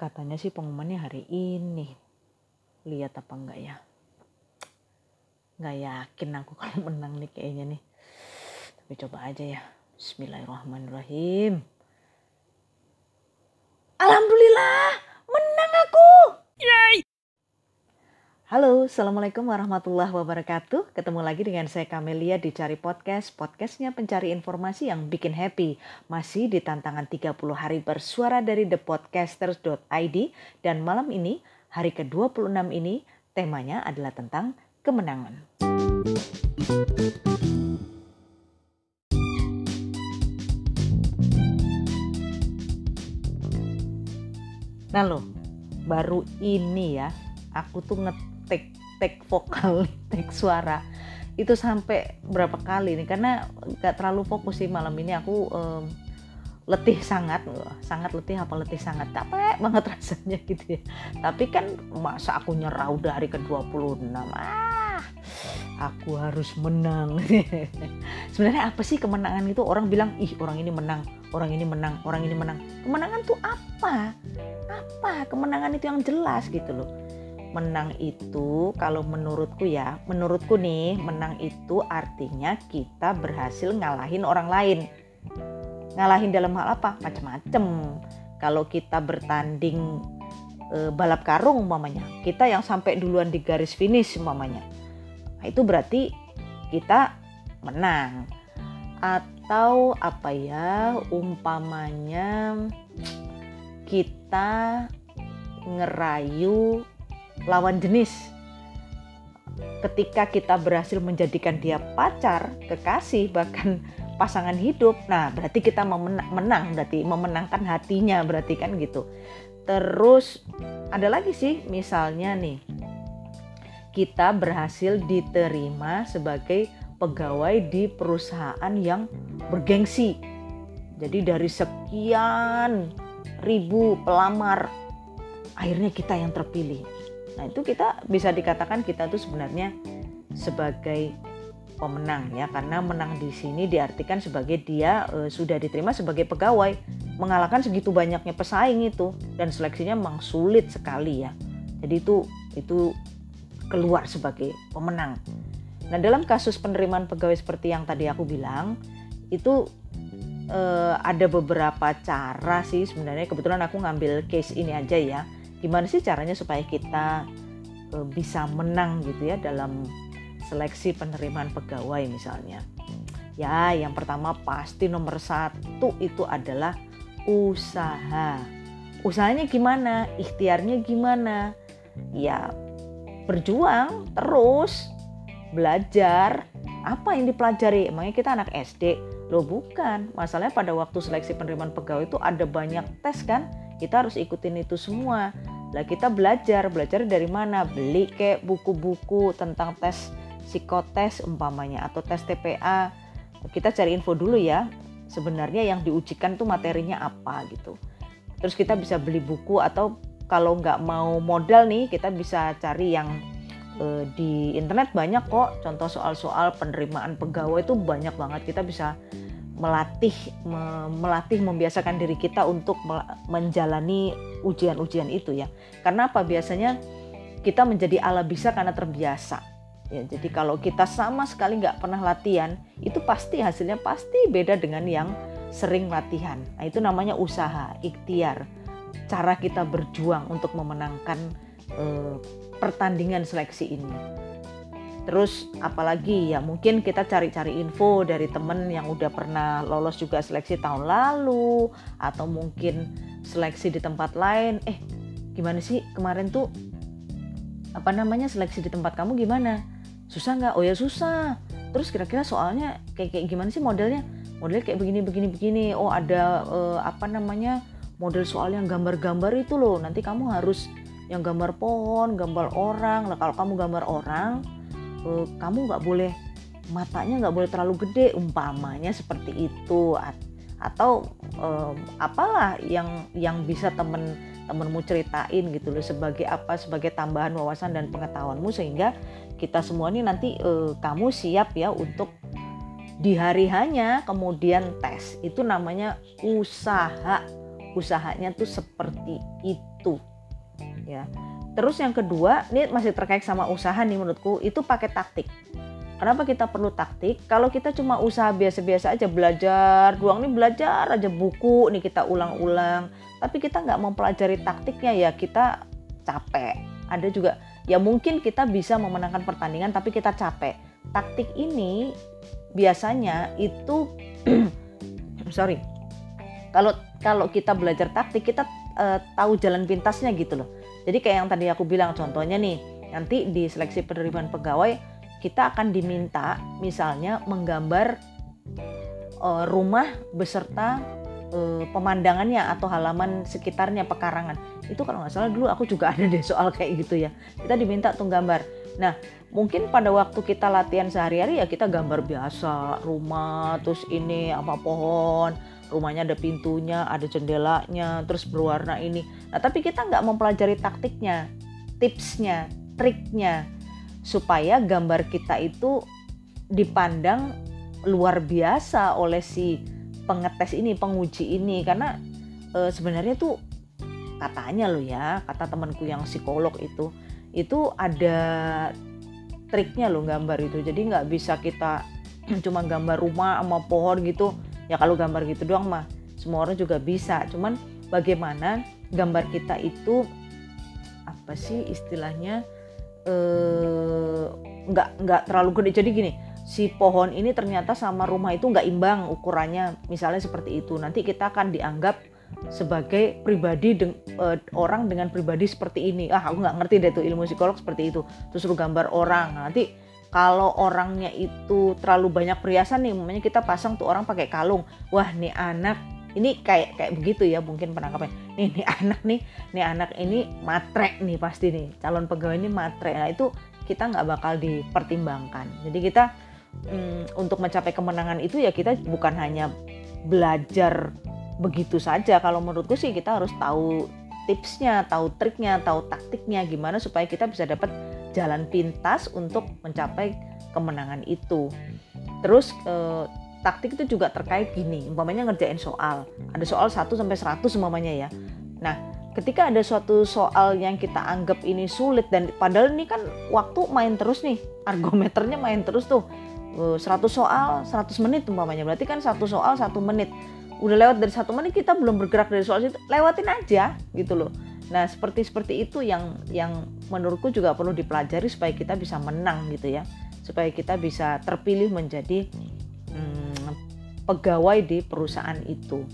katanya sih pengumumannya hari ini. Lihat apa enggak ya? Nggak yakin aku kalau menang nih kayaknya nih. Tapi coba aja ya. Bismillahirrahmanirrahim. Alhamdulillah menang aku Yay! Halo, Assalamualaikum warahmatullahi wabarakatuh. Ketemu lagi dengan saya Kamelia di Cari Podcast. Podcastnya pencari informasi yang bikin happy. Masih di tantangan 30 hari bersuara dari thepodcasters.id. Dan malam ini, hari ke-26 ini, temanya adalah tentang kemenangan. Nah lo, baru ini ya, aku tuh ngetik tek vokal, tek suara. Itu sampai berapa kali nih? Karena gak terlalu fokus sih malam ini. Aku um, letih sangat sangat letih apa letih sangat? Capek banget rasanya gitu ya. Tapi kan masa aku nyerah udah hari ke-26 ah aku harus menang. Sebenarnya apa sih kemenangan itu? Orang bilang ih orang ini menang orang ini menang orang ini menang. Kemenangan tuh apa? Apa? Kemenangan itu yang jelas gitu loh menang itu kalau menurutku ya menurutku nih menang itu artinya kita berhasil ngalahin orang lain. Ngalahin dalam hal apa? Macam-macam kalau kita bertanding e, balap karung umpamanya kita yang sampai duluan di garis finish umpamanya nah, itu berarti kita menang. Atau apa ya umpamanya kita ngerayu lawan jenis ketika kita berhasil menjadikan dia pacar, kekasih, bahkan pasangan hidup. Nah, berarti kita menang, berarti memenangkan hatinya, berarti kan gitu. Terus ada lagi sih, misalnya nih, kita berhasil diterima sebagai pegawai di perusahaan yang bergengsi. Jadi dari sekian ribu pelamar, akhirnya kita yang terpilih. Nah, itu kita bisa dikatakan kita tuh sebenarnya sebagai pemenang ya karena menang di sini diartikan sebagai dia e, sudah diterima sebagai pegawai mengalahkan segitu banyaknya pesaing itu dan seleksinya memang sulit sekali ya. Jadi itu itu keluar sebagai pemenang. Nah dalam kasus penerimaan pegawai seperti yang tadi aku bilang itu e, ada beberapa cara sih sebenarnya. Kebetulan aku ngambil case ini aja ya gimana sih caranya supaya kita e, bisa menang gitu ya dalam seleksi penerimaan pegawai misalnya. Ya, yang pertama pasti nomor satu itu adalah usaha. Usahanya gimana? Ikhtiarnya gimana? Ya, berjuang terus, belajar. Apa yang dipelajari? Emangnya kita anak SD? Loh bukan. Masalahnya pada waktu seleksi penerimaan pegawai itu ada banyak tes kan? Kita harus ikutin itu semua. Lah kita belajar, belajar dari mana? Beli kayak buku-buku tentang tes psikotes umpamanya atau tes TPA kita cari info dulu ya sebenarnya yang diujikan tuh materinya apa gitu. Terus kita bisa beli buku atau kalau nggak mau modal nih kita bisa cari yang e, di internet banyak kok. Contoh soal-soal penerimaan pegawai itu banyak banget. Kita bisa melatih me, melatih membiasakan diri kita untuk menjalani ujian-ujian itu ya karena apa biasanya kita menjadi ala bisa karena terbiasa Ya, jadi kalau kita sama sekali nggak pernah latihan, itu pasti hasilnya pasti beda dengan yang sering latihan. Nah, itu namanya usaha, ikhtiar. Cara kita berjuang untuk memenangkan eh, pertandingan seleksi ini. Terus apalagi? Ya mungkin kita cari-cari info dari temen yang udah pernah lolos juga seleksi tahun lalu atau mungkin seleksi di tempat lain. Eh, gimana sih? Kemarin tuh apa namanya seleksi di tempat kamu gimana? susah nggak? Oh ya susah. Terus kira-kira soalnya kayak kayak gimana sih modelnya? Modelnya kayak begini begini begini. Oh ada uh, apa namanya model soal yang gambar-gambar itu loh. Nanti kamu harus yang gambar pohon gambar orang. Nah kalau kamu gambar orang uh, kamu nggak boleh matanya nggak boleh terlalu gede umpamanya seperti itu. Atau um, apalah yang yang bisa temen temenmu ceritain gitu loh sebagai apa sebagai tambahan wawasan dan pengetahuanmu sehingga kita semua ini nanti uh, kamu siap ya untuk di hari hanya kemudian tes. Itu namanya usaha. Usahanya tuh seperti itu itu. Ya terus yang kedua ini masih terkait sama usaha nih menurutku itu pakai taktik Kenapa kita perlu taktik? Kalau kita cuma usaha biasa-biasa aja belajar, doang nih belajar aja buku nih kita ulang-ulang, tapi kita nggak mempelajari taktiknya ya kita capek. Ada juga ya mungkin kita bisa memenangkan pertandingan tapi kita capek. Taktik ini biasanya itu sorry kalau kalau kita belajar taktik kita uh, tahu jalan pintasnya gitu loh. Jadi kayak yang tadi aku bilang contohnya nih nanti di seleksi penerimaan pegawai kita akan diminta misalnya menggambar uh, rumah beserta uh, pemandangannya atau halaman sekitarnya pekarangan. Itu kalau nggak salah dulu aku juga ada deh soal kayak gitu ya. Kita diminta tuh gambar. Nah, mungkin pada waktu kita latihan sehari-hari ya kita gambar biasa, rumah, terus ini apa pohon, rumahnya ada pintunya, ada jendelanya, terus berwarna ini. Nah, tapi kita nggak mempelajari taktiknya, tipsnya, triknya, supaya gambar kita itu dipandang luar biasa oleh si pengetes ini, penguji ini karena e, sebenarnya tuh katanya loh ya, kata temanku yang psikolog itu itu ada triknya loh gambar itu. Jadi nggak bisa kita cuma gambar rumah sama pohon gitu. Ya kalau gambar gitu doang mah semua orang juga bisa. Cuman bagaimana gambar kita itu apa sih istilahnya Eh, nggak uh, nggak terlalu gede. Jadi gini si pohon ini ternyata sama rumah itu nggak imbang ukurannya. Misalnya seperti itu. Nanti kita akan dianggap sebagai pribadi deng, uh, orang dengan pribadi seperti ini. Ah aku nggak ngerti deh tuh ilmu psikolog seperti itu. Terus lu gambar orang. Nah, nanti kalau orangnya itu terlalu banyak perhiasan nih namanya kita pasang tuh orang pakai kalung. Wah nih anak ini kayak kayak begitu ya mungkin penangkapnya. Nih nih anak nih nih anak ini matre nih pasti nih. Calon pegawai ini matre. Nah itu kita nggak bakal dipertimbangkan. Jadi kita mm, untuk mencapai kemenangan itu ya kita bukan hanya belajar begitu saja. Kalau menurutku sih kita harus tahu tipsnya tahu triknya tahu taktiknya gimana supaya kita bisa dapat jalan pintas untuk mencapai kemenangan itu terus eh, taktik itu juga terkait gini, umpamanya ngerjain soal. Ada soal 1 sampai 100 umpamanya ya. Nah, ketika ada suatu soal yang kita anggap ini sulit dan padahal ini kan waktu main terus nih, argometernya main terus tuh. 100 eh, soal 100 menit umpamanya berarti kan satu soal satu menit udah lewat dari satu menit kita belum bergerak dari soal itu lewatin aja gitu loh nah seperti seperti itu yang yang menurutku juga perlu dipelajari supaya kita bisa menang gitu ya supaya kita bisa terpilih menjadi pegawai di perusahaan itu.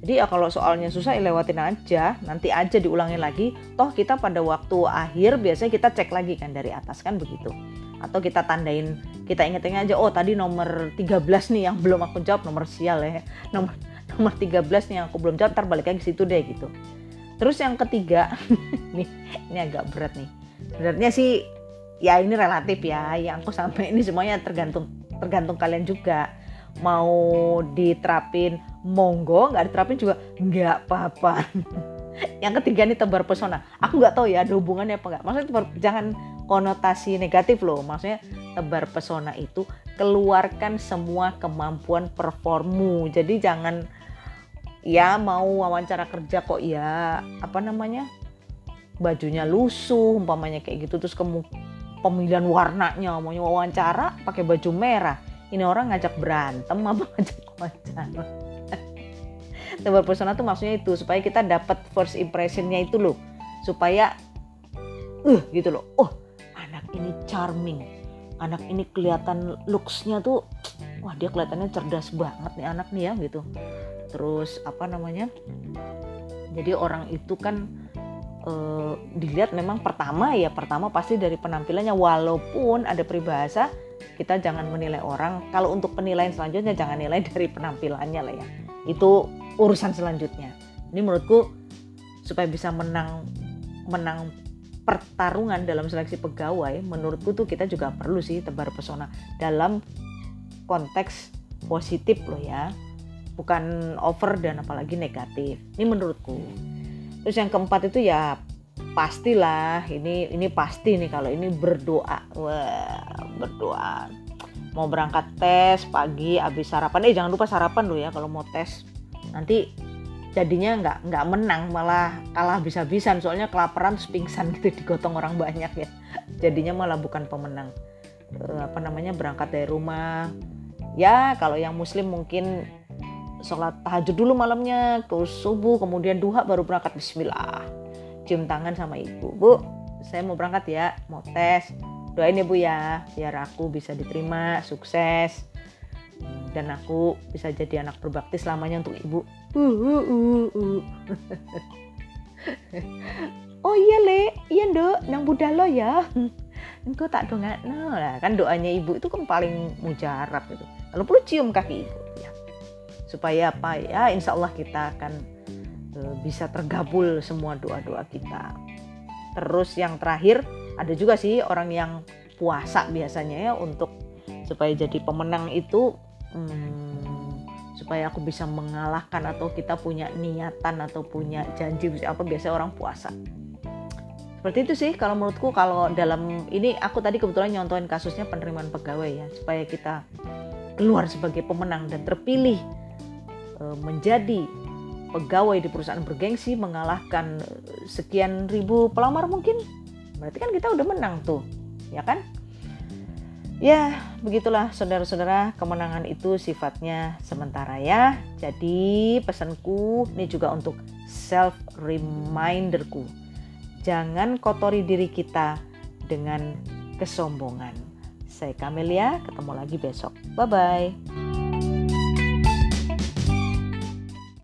Jadi ya kalau soalnya susah ya lewatin aja, nanti aja diulangi lagi. Toh kita pada waktu akhir biasanya kita cek lagi kan dari atas kan begitu. Atau kita tandain, kita ingetin aja oh tadi nomor 13 nih yang belum aku jawab nomor sial ya. Nomor nomor 13 nih yang aku belum jawab, ntar balik lagi ke situ deh gitu. Terus yang ketiga, nih ini agak berat nih. Sebenarnya sih ya ini relatif ya, yang aku sampai ini semuanya tergantung tergantung kalian juga. Mau diterapin monggo nggak diterapin juga nggak apa-apa. Yang ketiga ini tebar pesona. Aku nggak tahu ya ada hubungannya apa nggak. Maksudnya tebar, jangan konotasi negatif loh. Maksudnya tebar pesona itu keluarkan semua kemampuan performu. Jadi jangan ya mau wawancara kerja kok ya apa namanya bajunya lusuh umpamanya kayak gitu terus kamu pemilihan warnanya maunya wawancara pakai baju merah. Ini orang ngajak berantem apa ngajak wawancara? Tebar pesona tuh maksudnya itu supaya kita dapat first impressionnya itu loh. Supaya uh gitu loh. Oh anak ini charming. Anak ini kelihatan looksnya tuh wah dia kelihatannya cerdas banget nih anak nih ya gitu. Terus apa namanya jadi orang itu kan uh, dilihat memang pertama ya pertama pasti dari penampilannya. Walaupun ada peribahasa kita jangan menilai orang. Kalau untuk penilaian selanjutnya jangan nilai dari penampilannya lah ya. Itu urusan selanjutnya. Ini menurutku supaya bisa menang menang pertarungan dalam seleksi pegawai menurutku tuh kita juga perlu sih tebar pesona dalam konteks positif loh ya. Bukan over dan apalagi negatif. Ini menurutku. Terus yang keempat itu ya pastilah ini ini pasti nih kalau ini berdoa. Wah berdoa. Mau berangkat tes pagi habis sarapan. Eh jangan lupa sarapan loh ya kalau mau tes. Nanti jadinya nggak nggak menang malah kalah bisa-bisan soalnya kelaparan pingsan gitu digotong orang banyak ya. Jadinya malah bukan pemenang. Eh, apa namanya berangkat dari rumah ya kalau yang muslim mungkin sholat tahajud dulu malamnya terus subuh kemudian duha baru berangkat. Bismillah. Cium tangan sama ibu. Bu saya mau berangkat ya mau tes. Doain ya bu ya biar aku bisa diterima sukses. Dan aku bisa jadi anak berbakti selamanya untuk ibu. Uh, uh, uh, uh. oh iya le, iya dok, nang budalo ya. Engkau tak dongak, no lah kan doanya ibu itu kan paling mujarab itu. Lalu perlu cium kaki ibu ya. Supaya apa ya, insya Allah kita akan uh, bisa tergabul semua doa-doa kita. Terus yang terakhir ada juga sih orang yang puasa biasanya ya untuk supaya jadi pemenang itu hmm, supaya aku bisa mengalahkan atau kita punya niatan atau punya janji apa biasa orang puasa seperti itu sih kalau menurutku kalau dalam ini aku tadi kebetulan nyontohin kasusnya penerimaan pegawai ya supaya kita keluar sebagai pemenang dan terpilih e, menjadi pegawai di perusahaan bergengsi mengalahkan sekian ribu pelamar mungkin berarti kan kita udah menang tuh ya kan Ya, begitulah saudara-saudara, kemenangan itu sifatnya sementara ya. Jadi pesanku ini juga untuk self reminderku. Jangan kotori diri kita dengan kesombongan. Saya Kamelia, ketemu lagi besok. Bye bye.